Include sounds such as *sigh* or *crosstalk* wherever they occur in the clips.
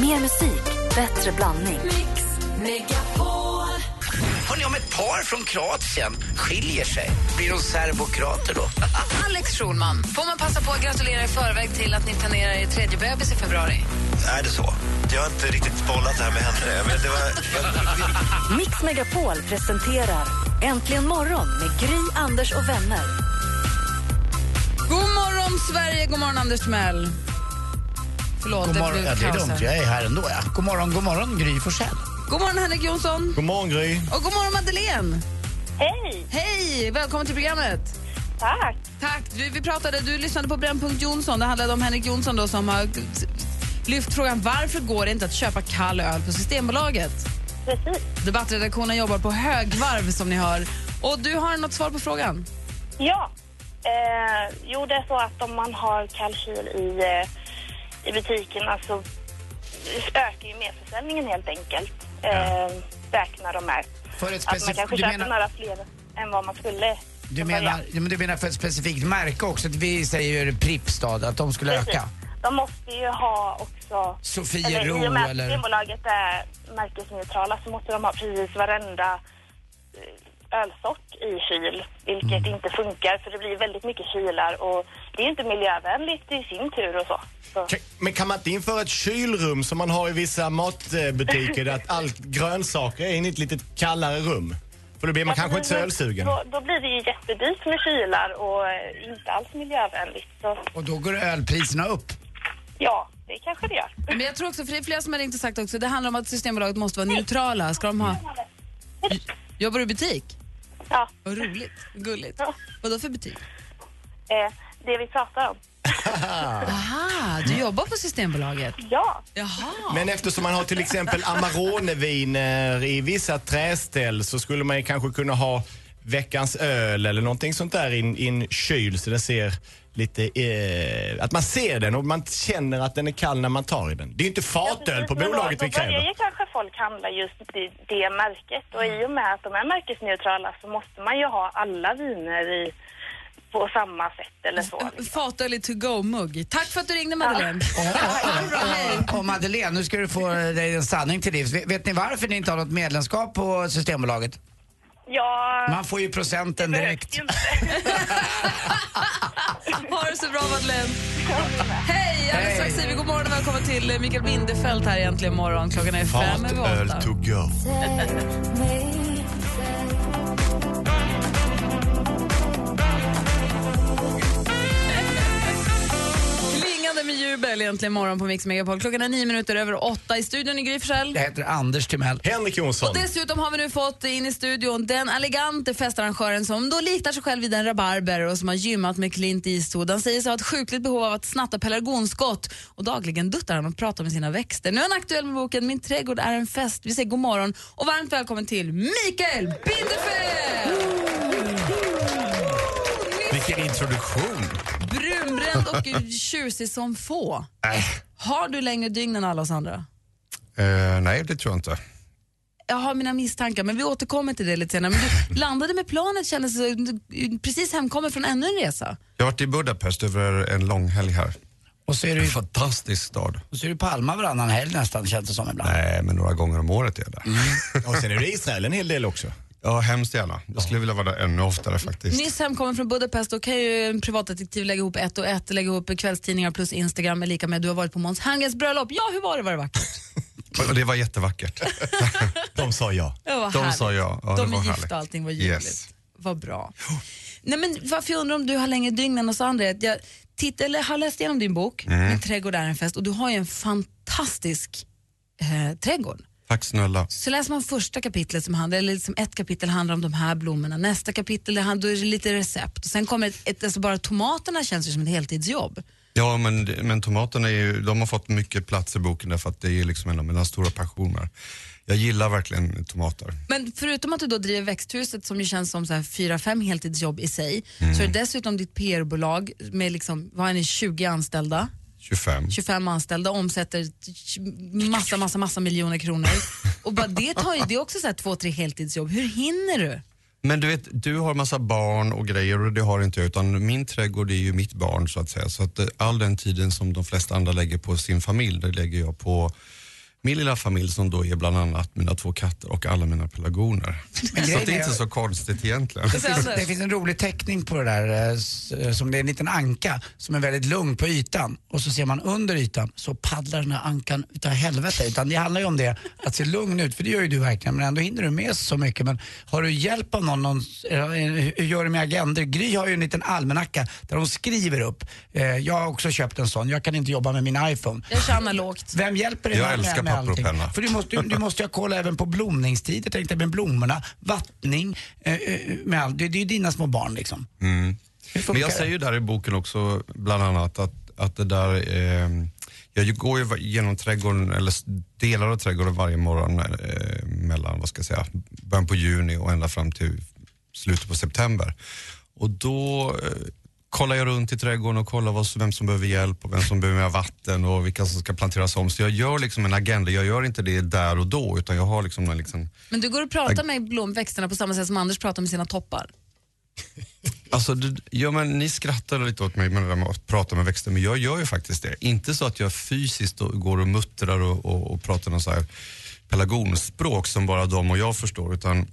Mer musik, bättre blandning. Mix Megapol. Hörrni, om ett par från Kroatien skiljer sig, blir de serbokrater då? *laughs* Alex Schulman, får man passa på att gratulera i förväg till att ni planerar er tredje bebis i februari? Är det så? Jag har inte riktigt bollat det här med henne. Men det var... Mix Megapol presenterar Äntligen morgon med Gry, Anders och vänner. God morgon, Sverige! God morgon, Anders Timell. Förlåt, God morgon. blev Ja, det är lugnt, jag är här ändå. Ja. God morgon, god morgon Gry Forssell. God morgon, Henrik Jonsson. God morgon, Gry. Och god morgon, Madeleine. Hej! Hej! Välkommen till programmet. Tack. Tack. Du, vi pratade, du lyssnade på Brännpunkt Jonsson. Det handlade om Henrik Jonsson då, som har lyft frågan varför går det inte att köpa kall öl på Systembolaget? Precis. Debattredaktionen jobbar på högvarv som ni hör. Och du har något svar på frågan? Ja. Eh, jo, det är så att om man har kalkyl i, eh, i butikerna så ökar ju merförsäljningen helt enkelt. Eh, räknar de med. För ett Att man kanske köper menar- några fler än vad man skulle. Du menar, ja, men du menar för ett specifikt märke också? Att vi säger Pripps då, att de skulle Precis. öka? De måste ju ha också... Sofiero eller, I och med att. Systembolaget är märkesneutrala så måste de ha precis varenda ölsort i kyl, vilket Mm. inte funkar för det blir väldigt mycket kylar och det är inte miljövänligt i sin tur och så. så. Men kan man inte införa ett kylrum som man har i vissa matbutiker där att allt grönsaker är i ett litet kallare rum? För då blir man kanske inte så ölsugen. Då, då blir det ju jättedyrt med kylar och eh, inte alls miljövänligt. Så Och då går ölpriserna upp. ja, det kanske det gör. Men jag tror också, för det är flera som har ringt och sagt också, det handlar om att Systembolaget måste vara neutrala. Ska de ha... Jobbar du i butik? Ja, Vad roligt, gulligt. Ja. Vad då för butik? eh, det vi pratar om. *laughs* Aha, du jobbar på Systembolaget? Ja, Jaha. Men eftersom man har till exempel Amarone-viner i vissa träställ så skulle man ju kanske kunna ha veckans öl eller någonting sånt där i en- kyl så den ser lite... Eh, att man ser den och man känner att den är kall när man tar i den. Det är ju inte fatöl på Men då- bolaget vi Då kräver. ju kanske folk handla just det, det märket och i och med att de är märkesneutrala så måste man ju ha alla viner i, på samma sätt eller så. liksom. Fatöl i to-go-mugg. Tack för att du ringde Madeleine. Och, och Madeleine, nu ska du få dig en sanning till livs. Vet, vet ni varför ni inte har något medlemskap på Systembolaget? Ja, Man får ju procenten direkt. *laughs* Ha det så bra Madeleine. Hej! Alldeles strax säger vi god morgon och välkommen till Mikael Bindefeld här egentligen morgon. Klockan är fem över åtta. to go. Jubel egentligen morgon på Mix Megapol. Klockan är nio minuter över åtta. I studion i Gry. Jag heter Anders Timell. Henrik Jonsson. Och dessutom har vi nu fått in i studion den elegante festarrangören som då liknar sig själv vid en rabarber och som har gymmat med Clint Eastwood. Han säger sig ha ett sjukligt behov av att snatta pelargonskott och dagligen duttar han och pratar med sina växter. Nu är han aktuell med boken Min trädgård är en fest. Vi säger god morgon och varmt välkommen till Mikael Bindefeld! Vilken introduktion. Brunbränd och tjusig som få. Har du längre dygn än alla oss andra? Eh, nej, det tror jag inte. Jag har mina misstankar, men vi återkommer till det lite senare. Men du *laughs* landade med planet, kändes du precis hemkommen från ännu en resa. Jag har varit i Budapest över en lång helg här. Och så är du, En ju- fantastisk stad. och så är du Palma varannan helg nästan, känns det som ibland. Nej, men några gånger om året är jag där. Och sen är det Israel en hel del också. Ja, hemskt gärna. Jag skulle vilja vara där ännu oftare faktiskt. Nyss hemkommen från Budapest, då kan ju en privatdetektiv lägga ihop ett och ett, lägga ihop kvällstidningar plus Instagram är lika med du har varit på Måns Herngels bröllop. Ja, hur var det? Var det vackert? *laughs* Och det var jättevackert. *laughs* De sa ja. De härligt. sa ja. Ja, De är var gifta och allting var ljuvligt. Yes. Vad bra. Nej, men varför jag undrar om du har längre dygn än oss andra är att jag titt, eller har läst igenom din bok, Mm. Min trädgård är en fest, och du har ju en fantastisk eh, trädgård. Tack snälla. Så läser man första kapitlet som handlar, eller liksom ett kapitel handlar om de här blommorna, nästa kapitel det handlar, då är det lite recept och sen kommer ett, ett, alltså bara tomaterna känns ju som ett heltidsjobb. Ja, men, men tomaterna är ju, de har fått mycket plats i boken därför att det är liksom en av mina stora passioner. Jag gillar verkligen tomater. Men förutom att du då driver växthuset som ju känns som så fyra, fem heltidsjobb i sig, så är det dessutom ditt PR-bolag med liksom, vad är ni, 20 anställda, 25. 25 anställda, omsätter massa, massa, massa miljoner kronor. Och bara det tar ju, det är också så här två, tre heltidsjobb. Hur hinner du? Men du vet, du har massa barn och grejer och det har inte jag utan min trädgård är ju mitt barn så att säga. Så att eh, all den tiden som de flesta andra lägger på sin familj, det lägger jag på min lilla familj som då är bland annat mina två katter och alla mina pelargoner. Så att det är inte så konstigt egentligen. Det finns, det finns en rolig teckning på det där eh, som det är en liten anka som är väldigt lugn på ytan och så ser man under ytan så paddlar den här ankan utav helvete. Utan det handlar ju om det, att se lugn ut, för det gör ju du verkligen men ändå hinner du med så mycket. Men har du hjälp av någon, någon eh, hur gör du med agender? Gry har ju en liten almanacka där hon skriver upp. Eh, Jag har också köpt en sån, jag kan inte jobba med min iPhone. Jag kör analogt. Vem hjälper dig Jag med, älskar med papper och allting? penna. För du måste, du, måste ju ha koll även på blomningstider, tänkte jag med blommorna, vattning, eh, eh, med allt. Det, det är ju dina små barn liksom. Hur Men funkar jag det? säger ju där i boken också bland annat att, att det där, eh, jag går ju genom trädgården, eller delar av trädgården varje morgon eh, mellan, vad ska jag säga, början på juni och ända fram till slutet på september. Och då eh, kollar jag runt i trädgården och kollar vad, vem som behöver hjälp och vem som behöver mer vatten och vilka som ska planteras om. Så jag gör liksom en agenda, jag gör inte det där och då utan jag har liksom en liksom Men du går och pratar med blomväxterna på samma sätt som Anders pratar med sina toppar. *laughs* Alltså, det, ja, men ni skrattar lite åt mig med det där med att prata med växter, men jag gör ju faktiskt det. Inte så att jag fysiskt går och muttrar och, och, och pratar någon så här pelargonspråk som bara de och jag förstår, utan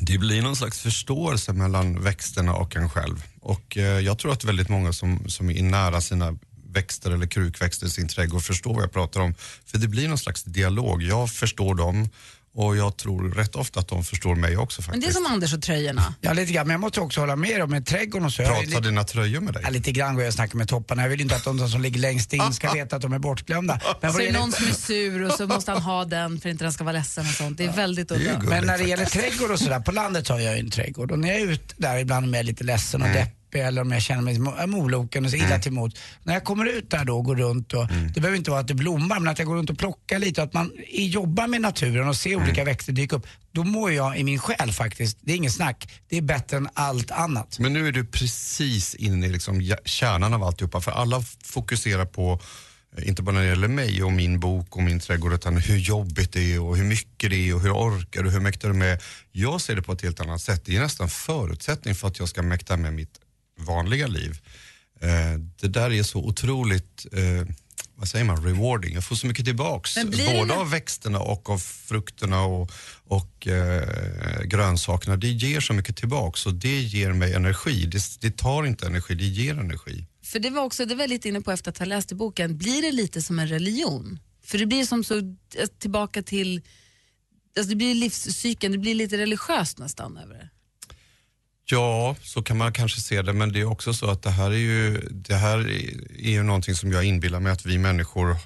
det blir någon slags förståelse mellan växterna och en själv. Och eh, jag tror att väldigt många som, som är nära sina växter eller krukväxter i sin trädgård förstår vad jag pratar om. För det blir någon slags dialog. Jag förstår dem och jag tror rätt ofta att de förstår mig också Men faktiskt. det är som Anders och tröjorna. Ja lite grann, men jag måste också hålla med om med trädgården och så. Pratar lite, dina tröjor med dig? ja, lite grann går jag och snackar med topparna. Jag vill inte att de som ligger längst in ska *laughs* veta att de är bortglömda. Men, Så är det någon som är sur och så måste han ha den för att inte den ska vara ledsen och sånt. Det är väldigt udda. men när det gäller trädgård och sådär, på landet har jag ju en trädgård och när jag är ute där ibland är jag lite ledsen och deppig eller om jag känner mig mo- moloken och så illa till mods. När jag kommer ut där då och går runt och, det behöver inte vara att det blommar men att jag går runt och plockar lite och att man jobbar med naturen och ser olika växter dyka upp. Då mår jag i min själ faktiskt, det är ingen snack, det är bättre än allt annat. Men nu är du precis inne i liksom kärnan av alltihopa. För alla fokuserar på, eh, inte bara när det gäller mig och min bok och min trädgård, utan hur jobbigt det är och hur mycket det är och hur orkar du, hur mäktar du med. Jag ser det på ett helt annat sätt. Det är nästan förutsättning för att jag ska mäkta med mitt vanliga liv. Eh, det där är så otroligt, eh, vad säger man, rewarding. Jag får så mycket tillbaks. Både av växterna och av frukterna och, och eh, grönsakerna. Det ger så mycket tillbaks och det ger mig energi. Det, det tar inte energi, det ger energi. För det var också, det var jag lite inne på efter att ha läst i boken, blir det lite som en religion? För det blir som så, eh, tillbaka till, alltså det blir livscykeln, det blir lite religiöst nästan över det. Ja, så kan man kanske se det, men det är också så att det här är ju, det här är ju någonting som jag inbillar mig att vi människor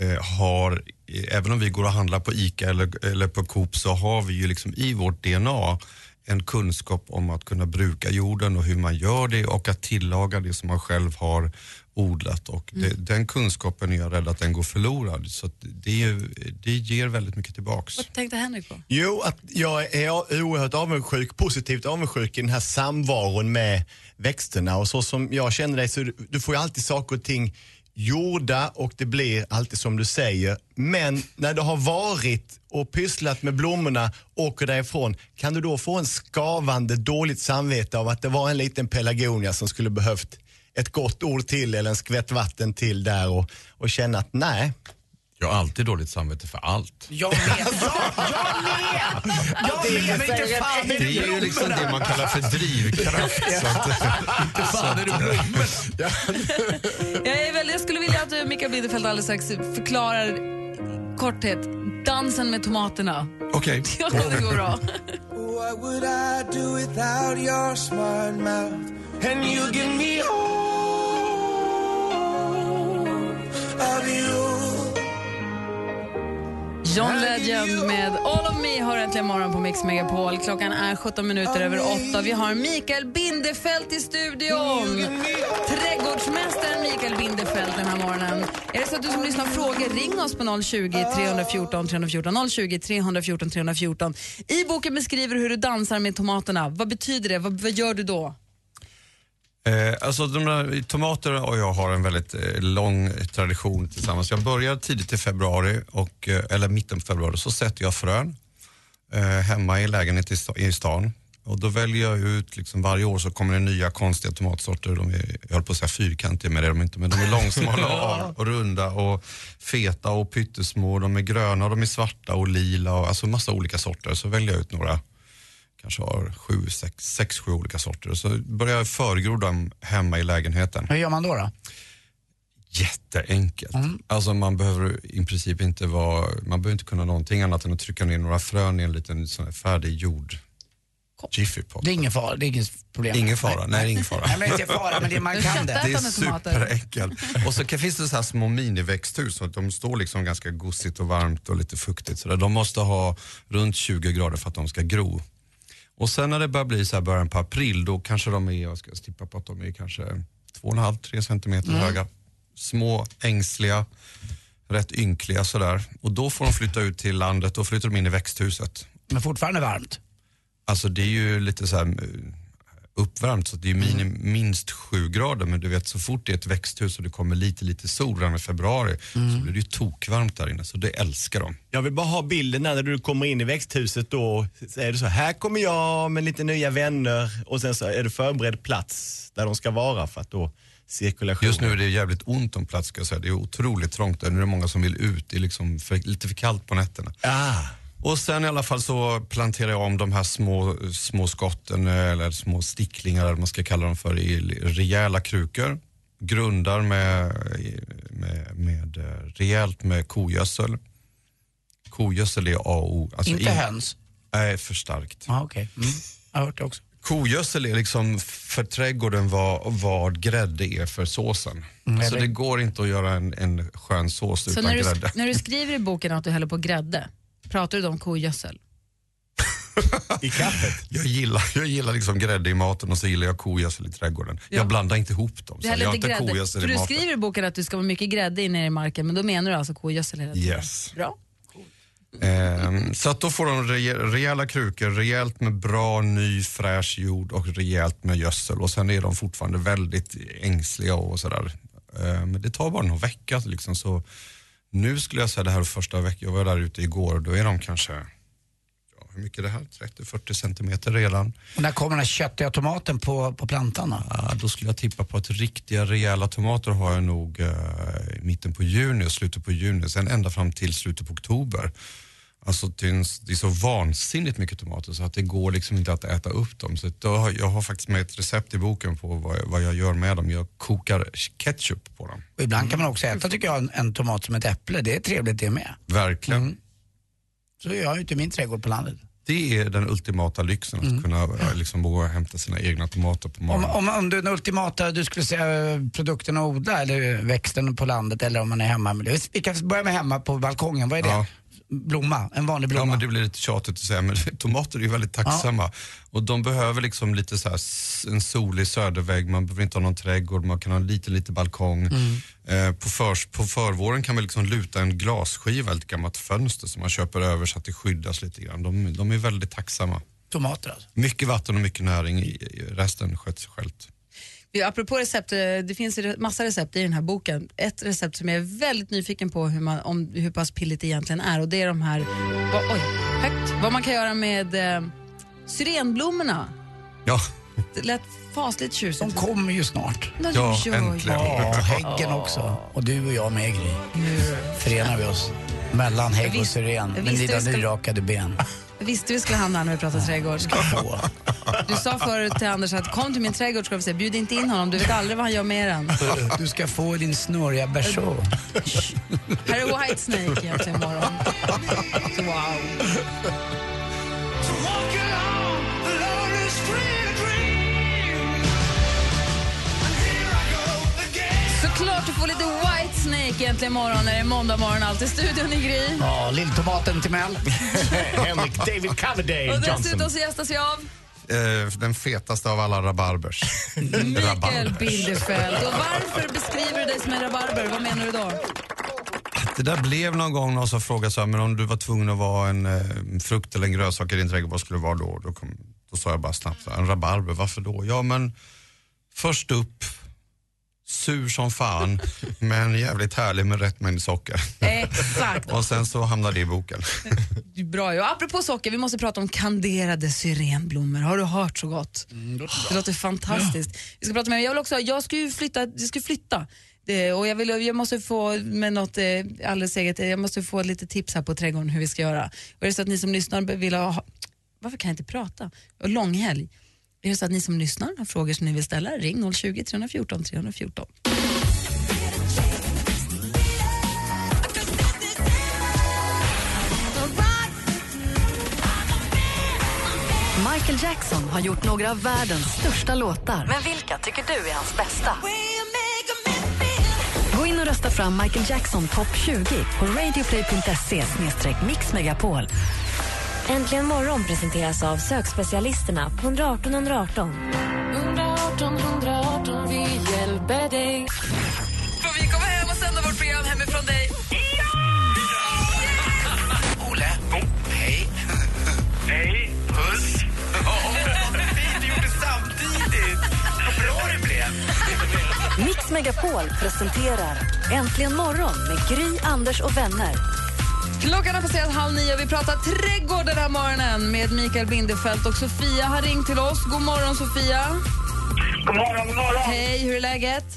eh, har, även om vi går och handlar på ICA eller, eller på Coop så har vi ju liksom i vårt DNA en kunskap om att kunna bruka jorden och hur man gör det och att tillaga det som man själv har odlat. Och det, Den kunskapen är jag rädd att den går förlorad. Så att det, är, det ger väldigt mycket tillbaks. Vad tänkte Henrik på? Jo, att jag är oerhört avundsjuk, positivt avundsjuk i den här samvaron med växterna. Och så som jag känner dig så du, du får ju alltid saker och ting gjorda och det blir alltid som du säger. Men när du har varit och pysslat med blommorna och åker därifrån, kan du då få en skavande dåligt samvete av att det var en liten pelargonia som skulle behövt ett gott ord till eller en skvätt vatten till där och, och känna att nej, Jag har alltid dåligt samvete för allt. Jag med! Ja, *laughs* jag med! Jag med, men inte fan är Det är ju liksom det man kallar för drivkraft. så att, *laughs* fan är det blommor. Jag, är väl, jag skulle vilja att du, Mikael Bidefeld alldeles strax förklarar korthet dansen med tomaterna. Okej. *laughs* Ja, det går bra. What would I do without your smart mouth? And you give me all of you. John Legend med All of Me har äntligen morgon på Mix Megapol. Klockan är 17 minuter över 8. Vi har Mikael Bindefeld i studion. Trädgårdsmästaren Mikael Bindefeld den här morgonen. Är det så att du som lyssnar har frågor, ring oss på 020 314 314. 020 314 314. I boken beskriver du hur du dansar med tomaterna. Vad betyder det? Vad, vad gör du då? Eh, alltså de där, tomater och jag har en väldigt eh, lång tradition tillsammans. Jag börjar tidigt i februari, och, eh, eller mitten på februari, så sätter jag frön eh, hemma i lägenhet i, sta- i stan. Och då väljer jag ut, liksom, varje år så kommer det nya konstiga tomatsorter. De är, jag höll på att säga fyrkantiga, men det är de inte. Men de är långsmala *laughs* och, runda och feta och pyttesmå. De är gröna, och de är svarta och lila och alltså massa olika sorter. Så väljer jag ut några, kanske har sju, sex, sex sju olika sorter. Så börjar jag förgro dem hemma i lägenheten. Hur gör man då? då? Jätteenkelt. Alltså man behöver i princip inte vara, man behöver inte kunna någonting annat än att trycka ner några frön i en liten sån här färdig jord Jiffy Pop. Det är ingen fara, det är inget problem. Ingen fara, nej det är ingen fara. Nej, men inte fara, men det man kan det. Det är superenkelt. Och så kan, finns det så här små miniväxthus, att de står liksom ganska gosigt och varmt och lite fuktigt. Så där. De måste ha runt 20 grader för att de ska gro. Och sen när det börjar bli så här början på april, då kanske de är, jag ska tippa på att de är kanske 2,5-3 centimeter Mm. höga. Små, ängsliga, rätt ynkliga sådär. Och då får de flytta ut till landet, då flyttar de in i växthuset. Men fortfarande varmt. Alltså det är ju lite så här eh, uppvärmt så det är minim, minst sju grader men du vet så fort det är ett växthus och det kommer lite lite sol redan i februari så blir det ju tokvarmt där inne så det älskar de. Jag vill bara ha bilden när du kommer in i växthuset då. Är det så här kommer jag med lite nya vänner och sen så är det förberedd plats där de ska vara för att då cirkulation. Just nu är det jävligt ont om plats ska jag säga. Det är otroligt trångt där. Nu är det många som vill ut. Det är liksom för, lite för kallt på nätterna. Ah. Och sen i alla fall så planterar jag om de här små, små skotten eller små sticklingar eller vad man ska kalla dem för i rejäla krukor. Grundar med, med, med rejält med kogödsel. Kogödsel är A och O. Alltså Inte in- höns? Nej, för starkt. Ja, okej. Mm. Jag har hört det också. Kogödsel är liksom för trädgården vad, vad grädde är för såsen. Mm, eller- det går inte att göra en, en skön sås Så utan när du, grädde. när du skriver i boken att du häller på grädde, pratar du då om kogödsel? *laughs* I kaffet? Jag gillar, jag gillar liksom grädde i maten och så gillar jag kogödsel i trädgården. Jag blandar inte ihop dem. Häller jag inte grädde. För i du skriver i boken att du ska vara mycket grädde inne i marken, men då menar du alltså kogödsel hela tiden? Yes. Bra. Ehm, så att då får de reje- rejäla krukor, rejält med bra ny fräsch jord och rejält med gödsel. Och sen är de fortfarande väldigt ängsliga och sådär. Ehm, men det tar bara någon vecka liksom. Så nu skulle jag säga det här är första veckan, jag var där ute igår då är de kanske, ja, hur mycket är det här? 30-40 centimeter redan. Och när kommer den här köttiga tomaten på, på plantan då? Ja, då skulle jag tippa på att riktiga rejäla tomater har jag nog eh, i mitten på juni och slutet på juni, sen ända fram till slutet på oktober. Alltså en- det är så vansinnigt mycket tomater så att det går liksom inte att äta upp dem. Så då jag har faktiskt med ett recept i boken på vad, jag- vad jag gör med dem. Jag kokar ketchup på dem. Och ibland kan man också äta, tycker jag, en, en tomat som ett äpple. Det är trevligt det med. Verkligen. Så gör jag ute i min trädgård på landet. Det är den ultimata lyxen att kunna eh, liksom våga hämta sina egna tomater på Om, morgonen. om, om du den ultimata, du skulle säga eh, produkten att odla eller växten på landet eller om man är hemma. Vi kan börja med hemma på balkongen, vad är det? Ja. Blomma, en vanlig Ja, blomma. men det blir lite tjatigt att säga, men *laughs* tomater är ju väldigt tacksamma. Och de behöver liksom lite så här, en solig södervägg, man behöver inte ha någon trädgård, man kan ha en liten, liten balkong. Eh, på, förs, på förvåren kan man liksom luta en glasskiva, ett gammalt fönster som man köper över så att det skyddas lite grann. De, de är väldigt tacksamma. Tomater alltså. Mycket vatten och mycket näring, resten sköter sig självt. Apropå recept, eh, det finns massa recept i den här boken. Ett recept som jag är väldigt nyfiken på hur, man, om, hur pass pilligt det egentligen är och det är de här, vad, oj, högt, vad man kan göra med eh, syrenblommorna. Ja, Det lät fasligt tjusigt. De kommer ju snart. De ja äntligen. Ja, häggen också. Och du och jag med Gry. Förenar vi oss. Mellan hägg och syren. Med dina skulle- nyrakade ben. Visste vi skulle hamna när vi pratade trädgård. Du sa förut till Anders att kom till min trädgård ska vi säga, bjud inte in honom, du vet aldrig vad han gör med den. Du ska få din snurriga berså. Här är Whitesnake egentligen imorgon. Wow. Såklart du får lite Whitesnake egentligen imorgon när det är måndag morgon. Allt i studion i Gry. Ja, lilltomaten till Mel. *laughs* Henrik David Coverdale Och Johnson. dessutom så gästas jag av Eh, den fetaste av alla rabarbers. Mikael. Bildefeld. Och varför beskriver du dig som en rabarber? Vad menar du då? Det där blev någon gång någon som frågade så här, men om du var tvungen att vara en eh, frukt eller en grönsak i din trädgård, vad skulle det vara då? Då, kom, då sa jag bara snabbt så här, en rabarber, varför då? Ja men först upp, sur som fan, *laughs* men jävligt härlig med rätt mängd socker. Exakt. *laughs* och sen så hamnar det i boken. Bra ju. Apropå socker, vi måste prata om kanderade syrenblommor. Har du hört så gott? det låter fantastiskt. Vi ska prata med jag vill också, jag ska ju flytta, jag ska flytta. Det, och jag, vill, jag måste få med något eh, alldeles eget, jag måste få lite tips här på trädgården hur vi ska göra. Och är det så att ni som lyssnar vill ha, varför kan jag inte prata? Och långhelg. Är det så att ni som lyssnar har frågor som ni vill ställa, ring 020 314 314. Michael Jackson har gjort några av världens största låtar. Men vilka tycker du är hans bästa? Gå in och rösta fram Michael Jackson topp 20 på radioplay.se mixmegapol. Äntligen morgon presenteras av sökspecialisterna på 118 118. 118 118, vi hjälper dig. Får vi komma hem och sända vårt program hemifrån dig? *laughs* Olle, hej. *laughs* Hej, puss. Fint, du gjorde samtidigt. Vad bra det blev. Mix Megapol presenterar Äntligen morgon med Gry, Anders och vänner. Klockan har passerat halv nio och vi pratar trädgård den här morgonen med Mikael Bindefeld och Sofia har ringt till oss. God morgon Sofia. God morgon, god morgon. Hej, hur är läget?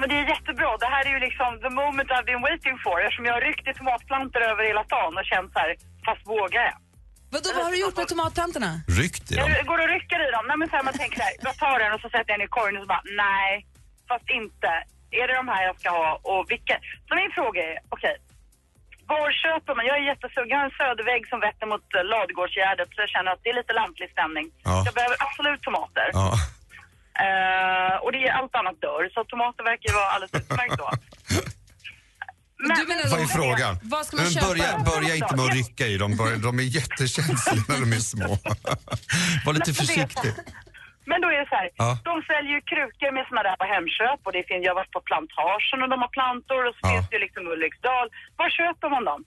Men det är jättebra. Det här är ju liksom the moment I've been waiting for. Eftersom jag har ryckt i tomatplantor över hela stan och känt så här, fast vågar jag? Vadå, vad har du gjort med tomatplantorna? Ryckt i dem. Jag går och rycker i dem. Nej, men så här, man tänker så här, jag tar den och så sätter jag den i korgen och så bara, nej, fast inte. Är det de här jag ska ha och vilka? Så min fråga är, okej, var köper man? Jag är jättesugen. Jag har en södervägg som vetter mot eh, Ladugårdsgärdet så jag känner att det är lite lantlig stämning. Ja. Jag behöver absolut tomater. Ja. Eh, och det är allt annat dör, så tomater verkar ju vara alldeles utmärkt då. Men, *laughs* Du menar Vad är frågan? Vad ska man Men köpa? börja, börja inte med att rycka i dem, de är jättekänsliga när de är små. *laughs* Var lite försiktig. Men då är det så här, Ja. de säljer ju krukor med såna där på Hemköp och det finns, jag har varit på plantagen och de har plantor och så Ja. finns det ju liksom Ulriksdal. Var köper man dem?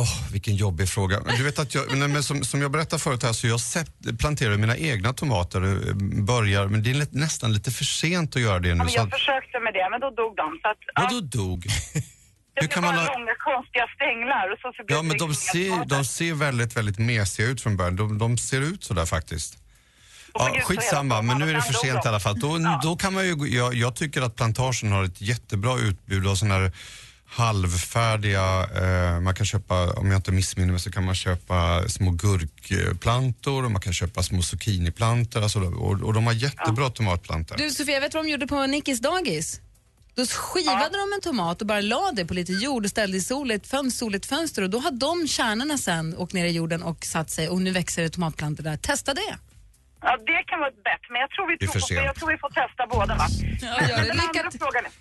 Åh, vilken jobbig fråga. Men Du vet att jag, nej, men som, som jag berättade förut här så jag sett, planterar mina egna tomater, eh, börjar, men det är nästan lite för sent att göra det Ja, nu. men Så jag att, försökte med det, men då dog de. Så att, ja, vadå dog? *laughs* det Hur kan man ha... långa konstiga stänglar och så, så Ja, men de liksom inga ser, de ser väldigt, väldigt mesiga ut från början. De, de ser ut sådär faktiskt. Ja, gud, skitsamma, men nu är det för sent i alla fall. Då, Ja. då kan man ju, jag, jag tycker att plantagen har ett jättebra utbud av sådana här halvfärdiga, eh, man kan köpa, om jag inte missminner mig så kan man köpa små gurkplantor och man kan köpa små zucchiniplantor alltså, och, och de har jättebra tomatplantor. Du Sofia, vet du vad de gjorde på Nickis dagis? Då skivade de en tomat och bara la det på lite jord och ställde i soligt fönster, soligt fönster och då har de kärnorna sen åkt ner i jorden och satt sig och nu växer det tomatplantor där. Testa det. Ja, det kan vara ett bett, men jag tror vi, tror, sent. jag tror vi får testa båda. Va? Ja, gör det. den, andra frågan är,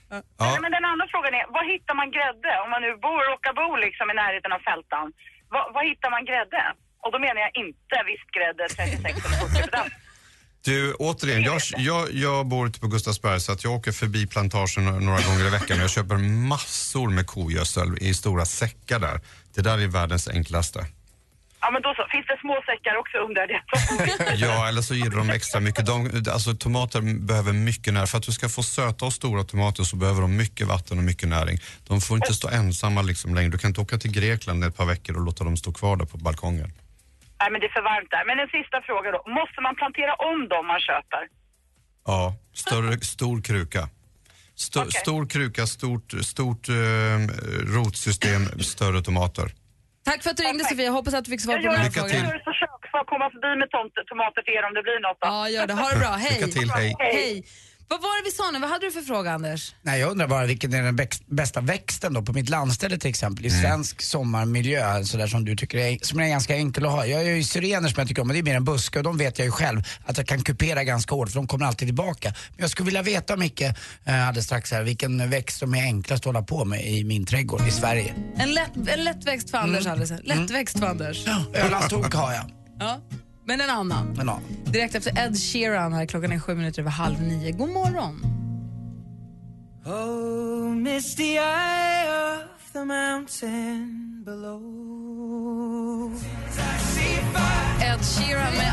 Ja. Men den andra frågan är, var hittar man grädde? Om man nu bor, råkar bo liksom i närheten av fältan, var, var hittar man grädde? Och då menar jag inte vispgrädde 36 eller 40 procent. Du, återigen, jag, jag, jag bor ute på Gustavsberg så att jag åker förbi plantagen några- några gånger i veckan och jag köper massor med kogödsel i stora säckar där. Det där är världens enklaste. Ja, men då så. Finns det små säckar också undrar det? *laughs* Ja, eller så ger de extra mycket. De, alltså, tomater behöver mycket näring. För att du ska få söta och stora tomater så behöver de mycket vatten och mycket näring. De får inte stå ensamma liksom längre. Du kan inte åka till Grekland ett par veckor och låta dem stå kvar där på balkongen. Nej, men det är för varmt där. Men en sista fråga då. Måste man plantera om dem man köper? Ja, större, stor kruka. Sto, Okej. Stor kruka, stort, stort eh, rotsystem, större tomater. Tack för att du ringde Perfekt. Sofia, jag hoppas att du fick svar på här Lycka jag gör ett försök för att komma förbi med tomt, tomater till er om det blir något. Då. Ja, gör det. Ha det bra. Hej. Lycka till, hej. Hej. Vad var det vi sa nu? Vad hade du för fråga, Anders? Nej, jag undrar bara vilken är den växt, bästa växten då på mitt landställe till exempel i svensk sommarmiljö sådär som du tycker är, som är ganska enkel att ha. Jag har ju syrener som jag tycker om men det är mer en buske och de vet jag ju själv att jag kan kupera ganska hårt för de kommer alltid tillbaka. Men jag skulle vilja veta Micke, eh, alldeles strax här, vilken växt som är enklast att hålla på med i min trädgård i Sverige. En, lätt, en lättväxt för Anders alldeles. Lättväxt för Anders. Ölandstok har jag. Ja. Men en annan. Men, ja. Direkt efter Ed Sheeran här, klockan är sju minuter över halv nio. God morgon. Oh, misty eye of the mountain below. Ed Sheeran med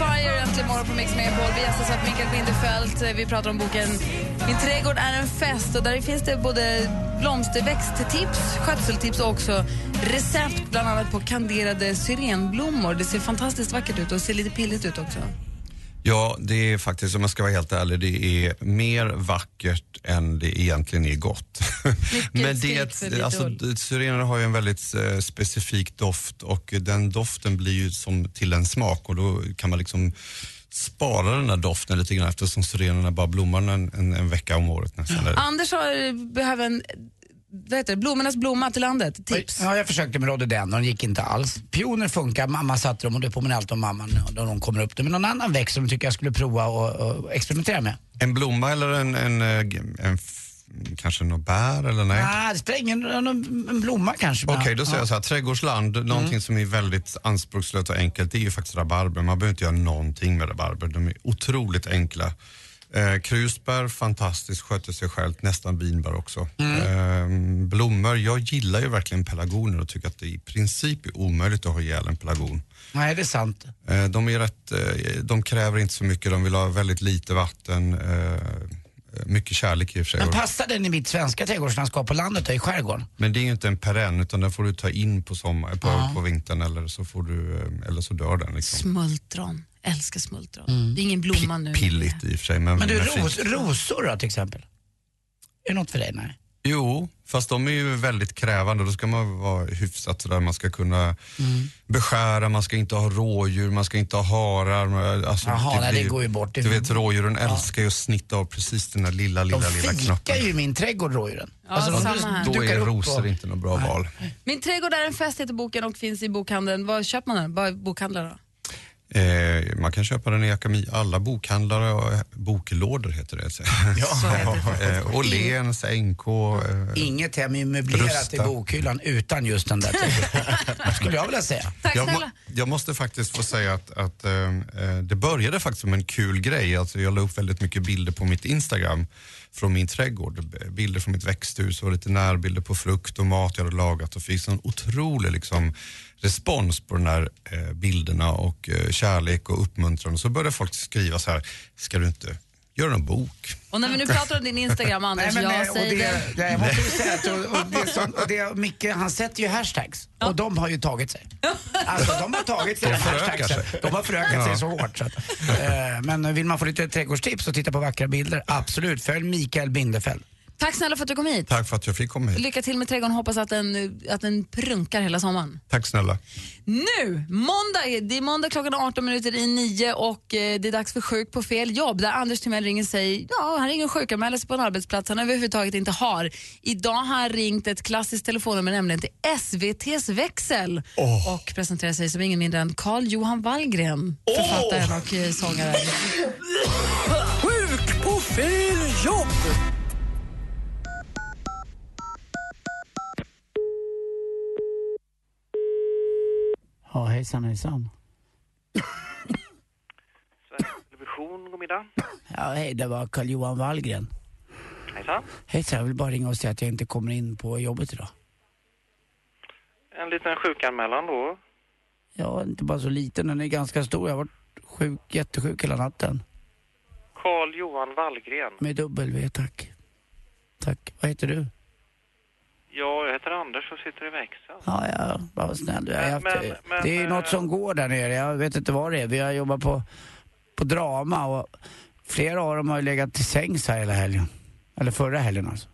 fire äntligen morgon på Mix Megapol. Vi gästas av Mikael Bindefeld. Vi pratar om boken Min trädgård är en fest. Och där finns det både blomsterväxttips, skötseltips och också recept bland annat på kanderade syrenblommor. Det ser fantastiskt vackert ut och ser lite pilligt ut också. Ja, det är faktiskt, om jag ska vara helt ärlig, det är mer vackert än det egentligen är gott. *laughs* Men det, alltså, syrener har ju en väldigt eh, specifik doft och den doften blir ju som till en smak och då kan man liksom spara den där doften lite grann eftersom syrenerna bara blommar en, en, en vecka om året nästan. Anders har, behöver en vad heter det, blommornas blomma till landet. Tips. Ja, jag försökte med rhododendron, gick inte alls. Pioner funkar, mamma satte dem och det påminner alltid om mamman när de kommer upp. Det. Men någon annan växt som tycker jag skulle prova och, och experimentera med? En blomma eller en, en, eh, en, f- kanske något bär eller nej? Nej, det spelar ingen. En en blomma kanske. Okej, då säger jag så här. Trädgårdsland, någonting som är väldigt anspråkslöst och enkelt, det är ju faktiskt rabarber. Man behöver inte göra någonting med rabarber. De är otroligt enkla. Eh, krusbär, fantastiskt, sköter sig självt. Nästan vinbär också. Eh, blommor, jag gillar ju verkligen pelargoner och tycker att det i princip är omöjligt att ha ihjäl en pelargon. Nej, det är sant. Eh, de, är rätt, eh, de kräver inte så mycket, de vill ha väldigt lite vatten. Eh, mycket kärlek i och för sig. Men passar den i mitt svenska trädgårdslandskap på landet och i skärgården? Men det är ju inte en perenn utan den får du ta in på, sommar, på, Ja. på vintern eller så, får du, eh, eller så dör den. Liksom. Smultron. Älskar smultron. Det är ingen blomma nu. Pilligt i och för sig. Men, Men du, ros, rosor då till exempel? Är det något för dig? Nej. Jo, fast de är ju väldigt krävande. Då ska man vara hyfsat sådär. Man ska kunna beskära, man ska inte ha rådjur, man ska inte ha harar. Alltså, Jaha, nej, det går ju bort. Det- Du vet rådjuren älskar ju att snitta av precis den där lilla, lilla, De lilla fikar knoppen. ju i min trädgård, rådjuren. Ja, de samma här. Då är rosor och- inte något bra val. Min trädgård är en fest heter boken och finns i bokhandeln. Var köper man den? Vad är bokhandlar då? Eh, man kan köpa den i Akami, alla bokhandlare och eh, boklådor heter det. *laughs* eh, Åhléns, NK. Eh, Inget hem är möblerat Rusta. i bokhyllan utan just den där trädgården. *laughs* Skulle jag vilja säga. jag, må, jag måste faktiskt få säga att, att eh, eh, det började faktiskt som en kul grej. Alltså jag la upp väldigt mycket bilder på mitt Instagram från min trädgård. Bilder från mitt växthus och lite närbilder på frukt och mat jag hade lagat och fick sån otrolig liksom, respons på de här eh, bilderna och eh, kärlek och uppmuntran. Och så började folk skriva så här, ska du inte göra en bok? Och när vi nu pratar om din Instagram, Anders, Nej, men, jag och säger det, jag måste säga att och, och det, som, och det, Micke han sätter ju hashtags och de har ju tagit sig. Alltså de har tagit sig hashtagsen. sig. De har förökat Ja. sig så hårt. Så att, eh, men vill man få lite trädgårdstips och titta på vackra bilder, absolut. Följ Mikael Bindefeld. Tack snälla för att du kom hit. Tack för att jag fick komma hit. Lycka till med trädgården. Hoppas att den, att den prunkar hela sommaren. Tack snälla. Nu, måndag, det är måndag klockan 18 minuter i 9 och eh, det är dags för Sjuk på fel jobb där Anders Timell ringer säger ja, han ringer och sjukanmäler sig på en arbetsplats han överhuvudtaget inte har. Idag har han ringt ett klassiskt telefonnummer, nämligen till SVTs växel och presenterar sig som ingen mindre än Carl Johan Wallgren, författaren och sångaren. Sjuk på fel jobb! Ja, hejsan hejsan. Television, god middag. Ja, hej, det var Carl Johan Wallgren. Hejsan. Hejsan, jag vill bara ringa och säga att jag inte kommer in på jobbet idag. En liten sjukanmälan då. Ja, inte bara så liten, den är ganska stor. Jag har varit sjuk, jättesjuk hela natten. Carl Johan Wallgren. Med W, tack. Tack. Vad heter du? Ja, jag heter Anders och sitter i växeln. Ja, ja, vad snäll du är. Men- haft- men- det är ju men- något som går där nere. Jag vet inte vad det är. Vi har jobbat på, på drama och flera av dem har ju legat till sängs här hela helgen. Eller förra helgen alltså.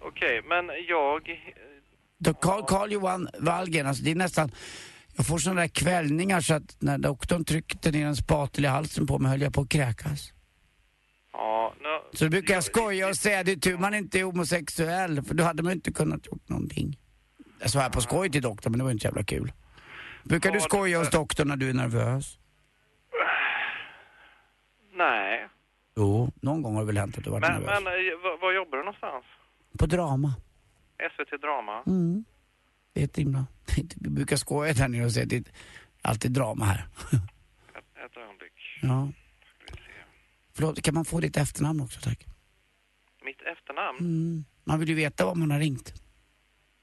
Okej, men jag... Då Carl, Carl Johan Wallgren, alltså det är nästan... Jag får sådana där kvällningar så att när doktorn tryckte ner en spatel i halsen på mig höll jag på att kräkas. Ja, nu... Så brukar jag skoja och säga det är tur man inte är homosexuell för då hade man inte kunnat gjort någonting. Jag svär på skoj till doktorn men det var inte jävla kul. Brukar du skoja hos doktorn när du är nervös? Nej. Jo, någon gång har det väl hänt att du varit Men, nervös. men eh, var, jobbar du någonstans? På drama. SVT Drama? Mm. Det är ett himla... *laughs* Vi brukar skoja där nere och säga att det är alltid drama här. *laughs* Ett ögonblick. Ja. Förlåt, kan man få ditt efternamn också tack? Mitt efternamn? Mm. Man vill ju veta vad man har ringt.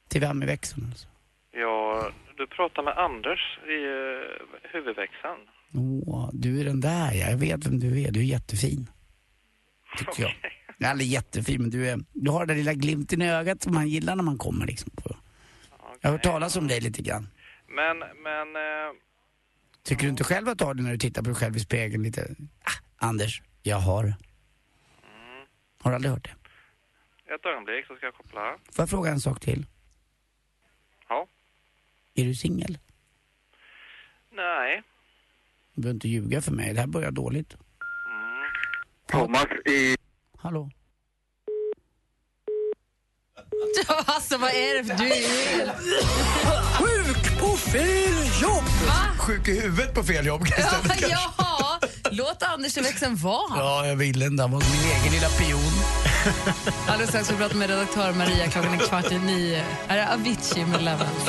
Till vem i växeln alltså. Ja, du pratar med Anders i uh, huvudväxeln. Åh, du är den där ja. Jag vet vem du är. Du är jättefin. Tycker jag. Nej, Eller jättefin, men du, är, du har den lilla glimten i ögat som man gillar när man kommer liksom. På. Jag har hört talas om dig lite grann. Men, men... eh, Tycker du inte själv att du har det när du tittar på dig själv i spegeln lite? Ah, Anders, jag har det. Har du aldrig hört det? ett ögonblick så ska jag koppla. Får jag fråga en sak till? Ja. Är du singel? Nej. Du behöver inte ljuga för mig, det här börjar dåligt. Thomas i... Hallå? *laughs* Alltså vad är det för... Du är ju... Sjuk på fel jobb! Va? Sjuk i huvudet på fel jobb Ja, istället kanske. jaha. Låt Anders i växeln vara. Ja, jag ville inte. Han var min egen lilla pion. Alldeles strax ska vi prata med redaktör Maria klockan är kvart i nio. Här är Avicii med Levels.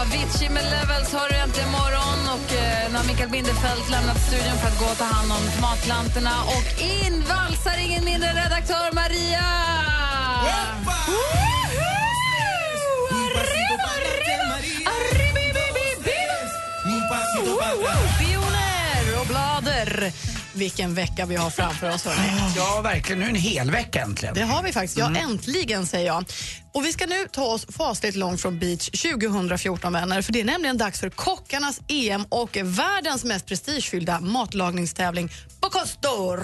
Avicii med Levels har du äntligen morgon och eh, har Mikael Bindefeld lämnat studion för att gå och ta hand om tomatplantorna och in valsar ingen mindre redaktör Maria! Pioner och blader. Vilken vecka vi har framför oss. Hörrni. Ja, verkligen. Nu är en hel vecka äntligen. Det har vi faktiskt. Ja, äntligen säger jag. Och Vi ska nu ta oss fasligt långt från beach 2014, vänner. För Det är nämligen dags för kockarnas EM och världens mest prestigefyllda matlagningstävling Bocuse d'Or.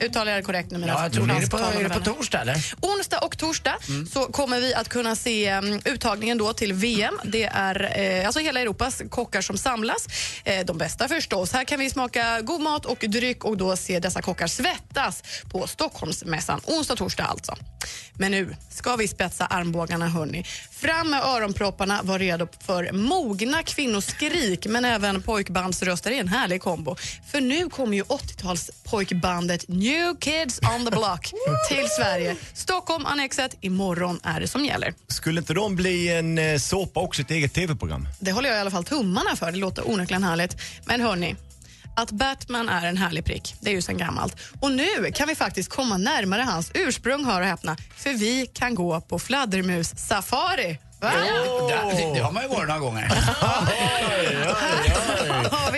Uttalar jag det korrekt nu? Ja, jag tror det. Är det på, är det på torsdag, eller? Onsdag och torsdag så kommer vi att kunna se um, uttagningen då till VM. Det är eh, alltså hela Europas kockar som samlas. Eh, de bästa förstås. Här kan vi smaka god mat och dryck och då se dessa kockar svettas på Stockholmsmässan. Onsdag och torsdag alltså. Men nu ska vi spetsa armbågarna hörni. Fram med öronpropparna, var redo för mogna kvinnors skrik men även pojkbandsröster är en härlig kombo. För nu kommer ju 80-tals pojkbandet New Kids on the Block *laughs* till Sverige. Stockholm Annexet, imorgon är det som gäller. Skulle inte de bli en eh, såpa också, ett eget tv-program? Det håller jag i alla fall tummarna för. Det låter onekligen härligt. Men hörni, att Batman är en härlig prick, det är ju sen gammalt. Och nu kan vi faktiskt komma närmare hans ursprung, hör och häpna. För vi kan gå på fladdermus-safari. Va? Det, det har man ju varit några gånger.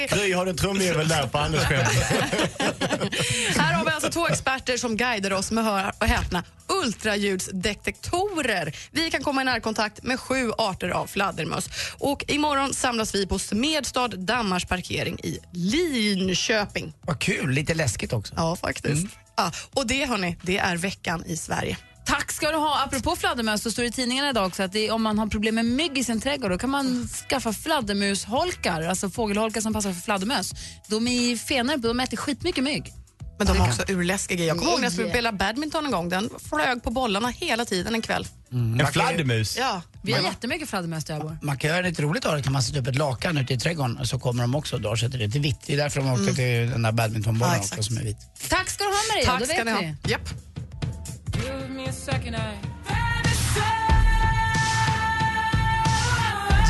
Gry har en trumvirvel där på Anders skämt. *laughs* Här har vi alltså två experter som guidar oss med, hör och häpna, ultraljudsdetektorer. Vi kan komma i närkontakt med sju arter av fladdermöss. Och imorgon samlas vi på Smedstad Dammars parkering i Linköping. Vad kul, lite läskigt också. Ja, faktiskt. Ja, och det hörni, det är veckan i Sverige. Tack ska du ha. Apropå fladdermöss så står det i tidningarna idag också att det, om man har problem med mygg i sin trädgård då kan man skaffa fladdermusholkar, alltså fågelholkar som passar för fladdermöss. De är fenare, de äter skitmycket mygg. Men de är också urläskiga. Jag kommer ihåg när jag skulle spela badminton en gång. Den flög på bollarna hela tiden en kväll. En fladdermus? Ja. Vi har jättemycket fladdermöss där jag bor. Man kan göra lite roligt av det. Kan man sätta upp ett lakan ute i trädgården och så kommer de också och drar sig till det till vitt. Det är därför de åkte Mm. till den där badmintonbollen Ja, också som är vit. Tack ska du ha Maria, Tack då ska ni ha.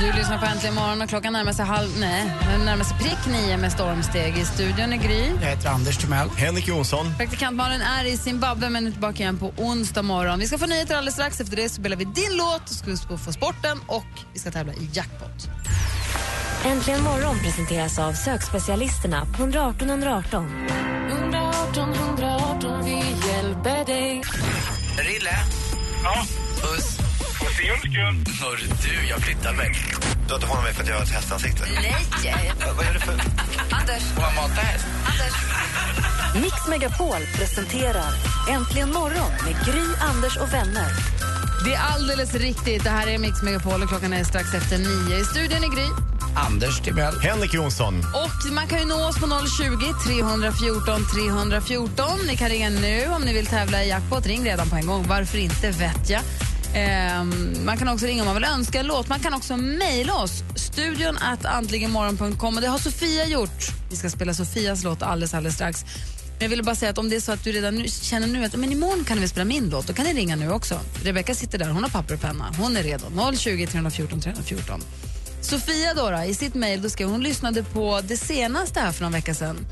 Du lyssnar på Äntligen morgon och klockan närmar sig halv, nej, den närmar sig prick nio med stormsteg. I studion är Gry. Jag heter Anders Timell. Henrik Jonsson. Praktikant Malin är i Zimbabwe men är tillbaka igen på onsdag morgon. Vi ska få nyheter alldeles strax. Efter det så spelar vi din låt, så ska vi få sporten och vi ska tävla i jackpot. Äntligen morgon presenteras av sökspecialisterna på 118 118. 118 118, vi hjälper dig. Rille? Ja? Puss? Puss i julskull. Hörru du, jag flyttar mig. Du har inte honom med för att jag har ett hästansikte? Nej! Vad är det för... Anders! Får man mata häst? Mix Megapol presenterar Äntligen morgon med Gry, Anders och vänner. Det är alldeles riktigt. Det här är Mix Megapol och klockan är strax efter nio. I studion är Gry. Anders Timell. Henrik Jonsson. Och man kan ju nå oss på 020 314 314. Ni kan ringa nu om ni vill tävla i jackpot. Ring redan på en gång. Varför inte, vet jag. Ehm, man kan också ringa om man vill önska en låt. Man kan också mejla oss. Studion at antligenmorgon.com. Och det har Sofia gjort. Vi ska spela Sofias låt alldeles, alldeles strax. Men jag vill bara säga att om det är så att du redan nu känner nu att men imorgon kan vi spela min låt, då kan ni ringa nu också. Rebecka sitter där, hon har papper och penna. Hon är redo. 020 314 314. Sofia då, då i sitt mejl då skrev hon lyssnade på det senaste här för någon vecka sedan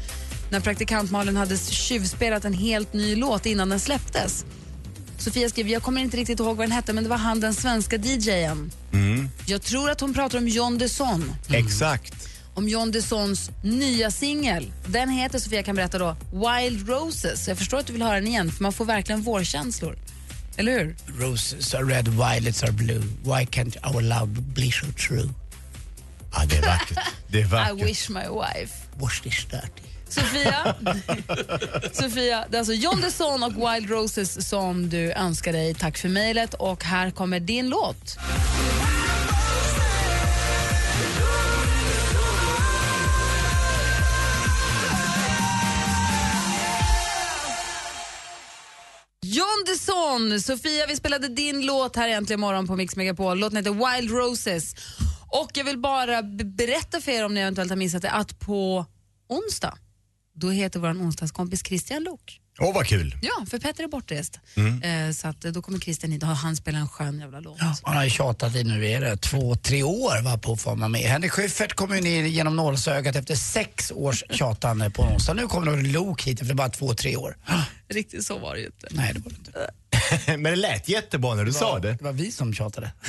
när praktikant Malin hade tjuvspelat en helt ny låt innan den släpptes. Sofia skriver, jag kommer inte riktigt ihåg vad den hette, men det var han den svenska DJen. Mm. Jag tror att hon pratar om John Desson. Exakt. Om John Dessons nya singel. Den heter, Sofia kan berätta då, Wild Roses. Jag förstår att du vill höra den igen, för man får verkligen vårkänslor. Eller hur? Roses are red, violets are blue. Why can't our love be so true? Ja, det är vackert. Det är I vackert. wish my wife. Wash this dirty. Sofia, *laughs* Sofia, det är alltså John Desson och Wild Roses som du önskar dig. Tack för mejlet och här kommer din låt. John Desson, Sofia, vi spelade din låt här äntligen morgon på Mix Megapol. Låten heter Wild Roses. Och jag vill bara be- berätta för er om ni eventuellt har missat det att på onsdag, då heter vår onsdagskompis Christian Lok. Åh, vad kul. Ja, för Petter är bortrest. Mm. Eh, så att, eh, då kommer Christian hit och han spelar en skön jävla låt. Han har ju tjatat i nu är det två, tre år va, på att få vara med. Henrik Schyffert kom ju ner genom nålsögat efter sex års tjatande på onsdag. Nu kommer Lok hit efter bara två, tre år. Riktigt så var det ju inte. Nej, det var det inte. *laughs* Men det lät jättebra när du sa det. Det var vi som tjatade. *laughs*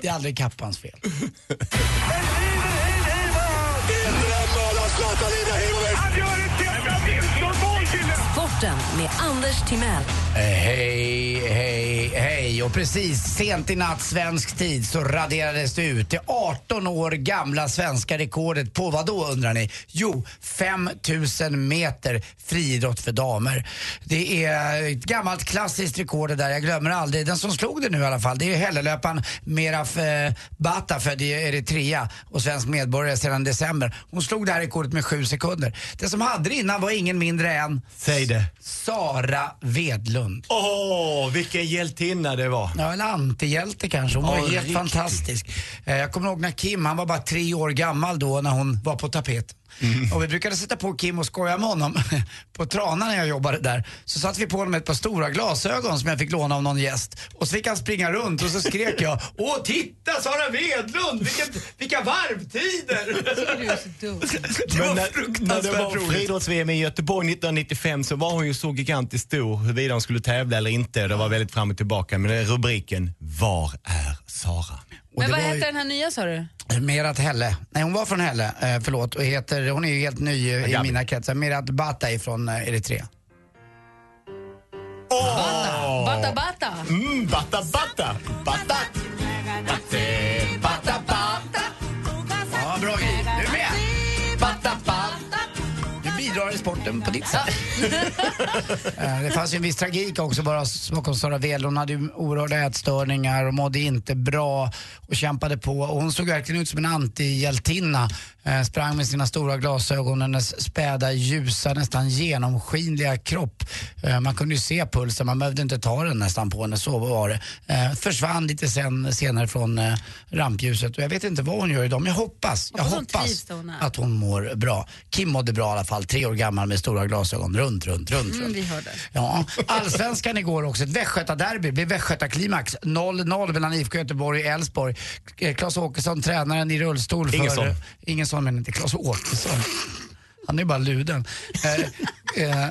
det är aldrig Kappans fel. Sporten med Anders Timell. Eh, Hej, hej, hej. Och precis sent i natt svensk tid så raderades det ut det 18 år gamla svenska rekordet på vad då undrar ni? Jo, 5000 meter friidrott för damer. Det är ett gammalt klassiskt rekord det där, jag glömmer aldrig. Den som slog det nu i alla fall, det är Hällelöparen Meraf eh, Bata, född i Eritrea och svensk medborgare sedan december. Hon slog det här rekordet med sju sekunder. Det som hade det innan var ingen mindre än Säg det. Sara Vedlund. Åh, vilken hjältinna det var. Ja, eller antihjälte kanske. Hon Ja, var helt riktigt. fantastisk. Eh, Jag kommer ihåg när Kim, han var bara tre år gammal då när hon var på tapeten. Mm. Och vi brukade sätta på Kim och skoja med honom. *laughs* På Trana när jag jobbade där så satte vi på honom ett par stora glasögon som jag fick låna av någon gäst. Och så fick han springa runt och så skrek jag Åh titta Sara Vedlund, vilken, vilka varvtider! *laughs* Det var Men när, när det fruktansvärt var friidrotts-VM i Göteborg 1995 så var hon ju så gigantiskt stor huruvida hon skulle tävla eller inte. Det var väldigt fram och tillbaka. Men rubriken Var är Sara? Och Men vad var ju- heter den här nya sa du? Merat Helle. Nej, hon var från Helle, eh, förlåt. Och heter, hon är ju helt ny eh, i Gabi. mina kretsar. Merat Bata är från eh, Eritrea. Bata Bata. Mm, bata bata! Bata! Sporten på ditt sätt. *laughs* Eh, det fanns ju en viss tragik också bara bakom Sara Wedlund. Hon hade ju oerhörda ätstörningar och mådde inte bra och kämpade på. Och hon såg verkligen ut som en antihjältinna. Eh, sprang med sina stora glasögon, hennes späda, ljusa, nästan genomskinliga kropp. Eh, man kunde ju se pulsen, man behövde inte ta den nästan på henne, så var det. Eh, försvann lite sen, senare från eh, rampljuset och jag vet inte vad hon gör idag men jag hoppas, jag Hoppas hon att hon mår bra. Kim mådde bra i alla fall, tre år gammal med stora glasögon, runt, runt, runt. Mm, runt. vi hörde. Ja, allsvenskan igår också, ett västgötaderby, blev västgötaklimax. 0-0 mellan IFK Göteborg och Elfsborg. Eh, Claes Åkesson, tränaren i rullstol för... Ingesson. Ingesson men inte Claes Åkesson. Han är bara luden. Eh, eh,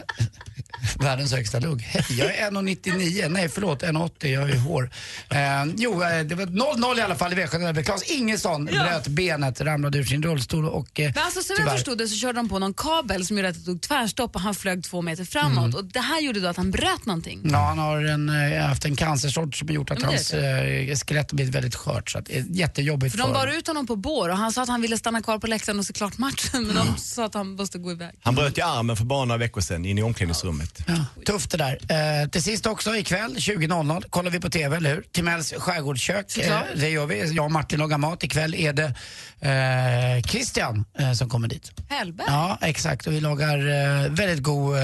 *laughs* världens högsta lugg. Hej, Jag är 1,99. Nej, förlåt, 1,80. Jag har ju hår. Eh, jo, eh, det var 0-0 i alla fall i Västgötaderby. Claes Ingesson Ja. bröt benet, ramlade ur sin rullstol och eh, Men alltså, som jag tyvärr- förstod det så körde de på någon kabel som gjorde att det tog tvärstopp och han flög två meter framåt. Mm. Och det här gjorde då att han bröt någonting. Ja, han har en, eh, haft en cancersort som har gjort att Ja, hans eh, skelett har blivit väldigt skört. Så att det är jättejobbigt För för de bar ut honom på bår och han sa att han ville stanna kvar på läktaren och se klart matchen men de sa att han måste gå iväg. Han bröt ju armen för bara några veckor sedan in i omklädningsrummet. Ja, tufft det där. Eh, till sist också ikväll 20.00 kollar vi på TV, eller hur? Timells skärgårdskök. Såklart. det gör vi. Jag och Martin lagar mat. Ikväll är det eh, Christian eh, som kommer dit. Hellberg? Ja, exakt. Och vi lagar eh, väldigt god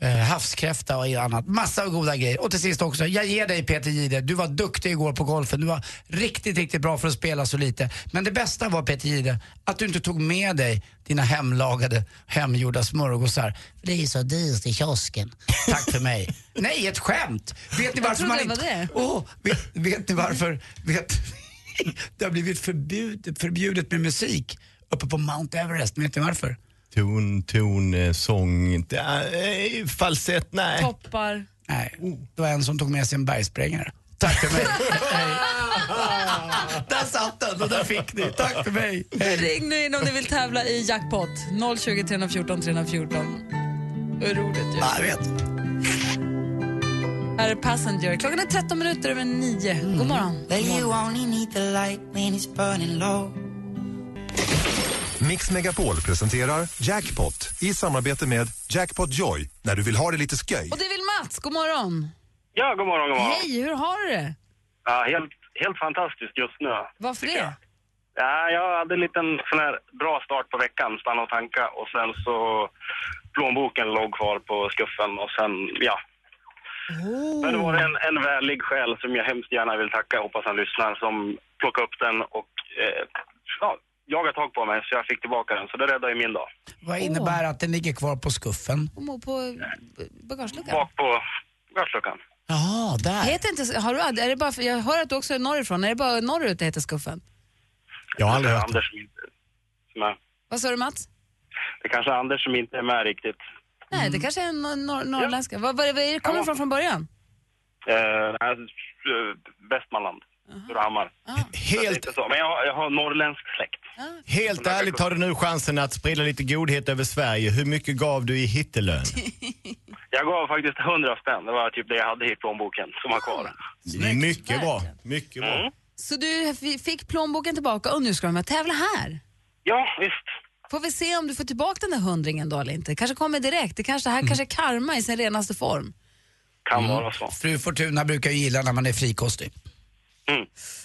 eh, havskräfta och annat. Massa goda grejer. Och till sist också, jag ger dig Peter Jihde. Du var duktig igår på golfen. Du var riktigt, riktigt bra för att spela så lite. Men det bästa var Peter Jihde, att du inte tog med dig dina hemlagade, hemgjorda smörgåsar. För det är så dyrt i kiosken. Tack för mig. Nej, ett skämt! Vet ni varför man inte... det. Åh, vet, vet ni varför? Vet... det har blivit förbud, förbjudet med musik uppe på Mount Everest. Vet ni varför? Ton, ton, eh, sång, inte, äh, falsett, nej. Toppar. Nej, det var en som tog med sig en bergsprängare. Tack för mig. *laughs* Där satt den och där fick ni. Tack för mig. Hej. Ring nu in om ni vill tävla i jackpot. 020 314 314. Hur roligt ju. Ja, jag vet. Här är Passenger. Klockan är 13 minuter över 9. God morgon. Well, you only Mix Megapol presenterar Jackpot i samarbete med Jackpot Joy när du vill ha det lite sköj. Och det vill Mats. God morgon. Ja, god morgon, god morgon. Hej, hur har du det? Ja, helt, helt fantastiskt just nu. Varför det? Ja, jag hade en liten sån här bra start på veckan, stanna och tanka och sen så plånboken låg kvar på skuffen och sen, ja. Men det var en, en vänlig själ som jag hemskt gärna vill tacka, jag hoppas han lyssnar, som plockade upp den och eh, ja, jagade tag på mig så jag fick tillbaka den. Så det räddade ju min dag. Vad innebär att den ligger kvar på skuffen? Och På bagageluckan? Bak på bagageluckan. Ja, där. Heter inte, har du, är det bara för, jag hör att du också är norrifrån. Är det bara norrut det heter skuffen? Jag har aldrig hört det. Anders som inte som är. Vad sa du Mats? Det är kanske är Anders som inte är med riktigt. Nej, det kanske är nor- nor- norrländska. Vad, vad, vad är det kommer Ja. ifrån från början? Eh, nej, eh, Västmanland, Surahammar. Helt, Så, men jag, har- jag har norrländsk släkt. helt ärligt har du nu chansen att sprida lite godhet över Sverige. Hur mycket gav du i hittelön? *laughs* Jag gav faktiskt 100 spänn. Det var typ det jag hade i plånboken som var kvar. Det är mycket bra. Mycket bra. Mm. Så du fick plånboken tillbaka och nu ska du med tävla här. Ja, visst. Får vi se om du får tillbaka den där hundringen då eller inte. kanske kommer direkt. Det kanske, det här kanske är karma i sin renaste form. Kan vara så. Fru Fortuna brukar ju gilla när man är frikostig.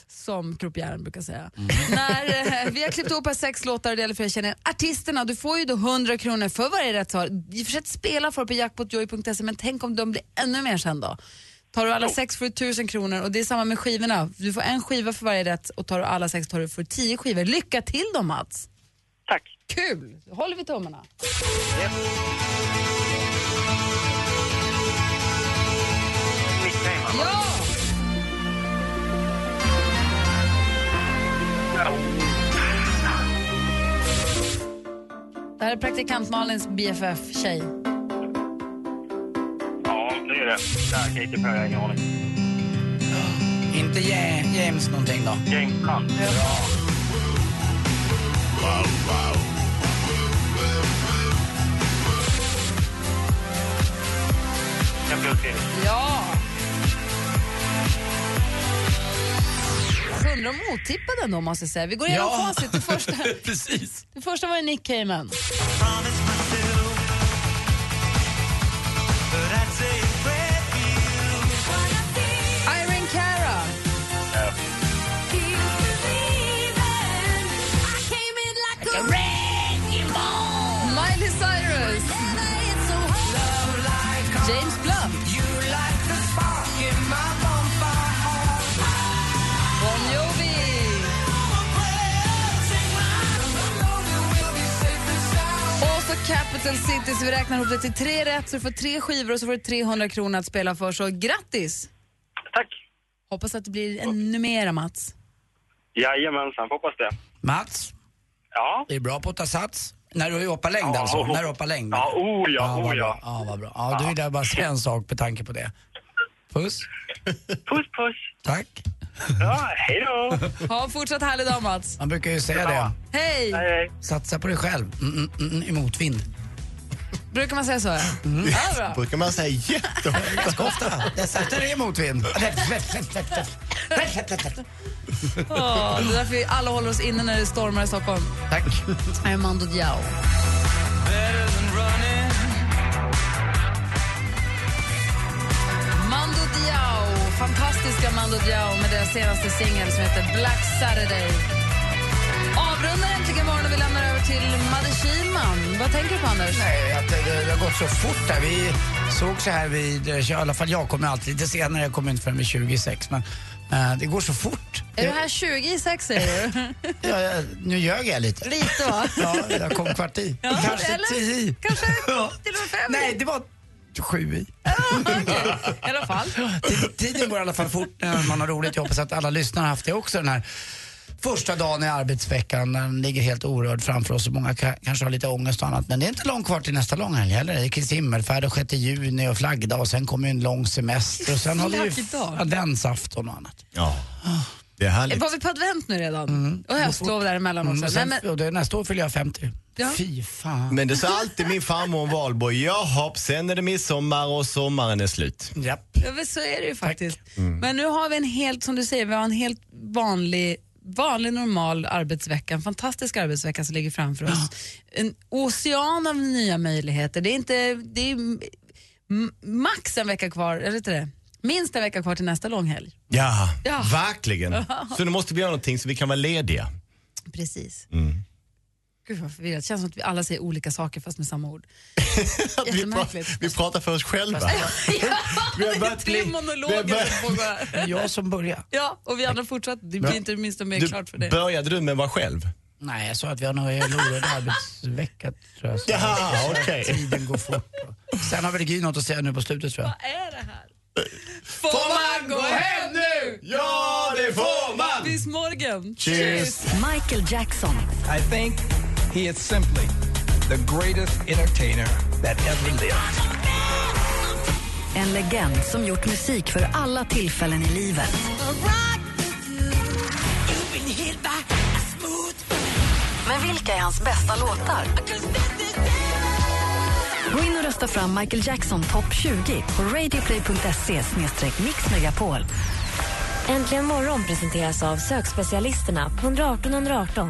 Som Kruppjärn brukar säga. *laughs* När, eh, vi har klippt ihop här sex låtar och det gäller för att känna artisterna. Du får ju då 100 kronor för varje rätt svar. I och för sig spela för på jackpotjoy.se men tänk om de blir ännu mer sen då. Tar du alla sex får du 1000 kronor och det är samma med skivorna. Du får en skiva för varje rätt och tar du alla sex tar du för 10 skivor. Lycka till då Mats! Tack! Kul! Håller vi tummarna. Ja! Det här är praktikant Malins BFF-tjej. Ja, det är det. Där, Katy Perry, jag har ingen aning. Inte Ja- James någonting då? James Blunt. En plus till. Ja! Så undrar om otippad ändå måste jag säga. Vi går igenom Ja. facit. Det första, *laughs* Precis. det första var ju Nick Cayman. City, så vi räknar ihop det till tre rätt så du får tre skivor och så får du 300 kronor att spela för. Så grattis! Tack! Hoppas att det blir ännu mera, Mats. Jajamensan, hoppas det. Mats, Ja. är du bra på att ta sats? När du hoppar längd Ja. alltså? När du hoppar längd? Ja, oh ja, oh ja. Ja, vad bra. Ja, då vill jag bara säga en sak med tanke på det. Puss. Puss, puss. Tack. Ja, hej då. Ha en fortsatt härlig dag, Mats. Man brukar ju säga det. Hej! Hej, hej. Satsa på dig själv. Mm, mm, mm, I motvind. Brukar man säga så? Ja, ja bra. brukar man säga jätteofta. Ganska *laughs* ofta. Jag sätter dig i motvind. Åh, det är därför vi alla håller oss inne när det stormar i Stockholm. Tack. Här är Mando Diao. Mando Diao, fantastiska Mando Diao med deras senaste singel som heter Black Saturday. Avrundar äntligen morgonen och vi lämnar över till Madde Kihlman. Vad tänker du på, Anders? Nej, att det, det har gått så fort där. Vi såg så här vid, i alla fall jag kommer alltid lite senare, jag kommer inte förrän vid 26 men eh, det går så fort. Är du här 20 i sex, säger du? *laughs* Ja, ja, nu ljög jag lite. Lite, va? *laughs* Ja, jag kom kvart i. Ja, Kanske eller? tio. Kanske *laughs* Ja. till och med fem? Nej, det var sju i. I alla fall. Tid- Tiden går i alla fall fort när man har roligt. Jag hoppas att alla lyssnare har haft det också den här första dagen i arbetsveckan när den ligger helt orörd framför oss och många ka- kanske har lite ångest och annat. Men det är inte långt kvar till nästa långhelg heller. Det är Kristi himmelfärd och 6 juni och flaggdag och sen kommer ju en lång semester och sen har vi ju adventsafton och annat. Ja, det är härligt. Var vi på advent nu redan? Och höstlov däremellan också. Mm, och Nej, sen, men, det, nästa år fyller jag 50. Ja. Fy fan. Men det sa alltid min farmor om valborg. Jaha, sen är det midsommar och sommaren är slut. Japp. ja, men så är det ju faktiskt. Men nu har vi en helt, som du säger, vi har en helt vanlig vanlig normal arbetsvecka, en fantastisk arbetsvecka som ligger framför oss. En ocean av nya möjligheter. Det är inte, det är max en vecka kvar, eller inte det? Minst en vecka kvar till nästa långhelg. Ja, Ja. verkligen. *laughs* Så nu måste vi göra någonting så vi kan vara lediga. Precis. Mm. Gud vad förvirrat. Det känns som att vi alla säger olika saker fast med samma ord. *laughs* vi, pra Jättemärkligt. vi pratar för oss själva. *laughs* Vi har börjat Tre bli- vi monologer. Jag som börjar. *laughs* Ja, och vi andra fortsätter. Det blir inte det minsta mer Du, klart för det. började du med att vara själv? Nej, jag sa att vi har nog en orörd arbetsvecka tror jag. Så Jaha, okej. Tiden går fort. Och Sen har väl Gry något att säga nu på slutet tror jag. Vad är det här? Får man gå hem nu? Ja, det får man! Bis morgon. Cheers. Michael Jackson. I think he is simply the greatest entertainer that ever lived. En legend som gjort musik för alla tillfällen i livet. Men vilka är hans bästa låtar? Gå in och rösta fram Michael Jackson topp 20 på radioplay.se mixmegapol. Äntligen morgon presenteras av sökspecialisterna på 118 118.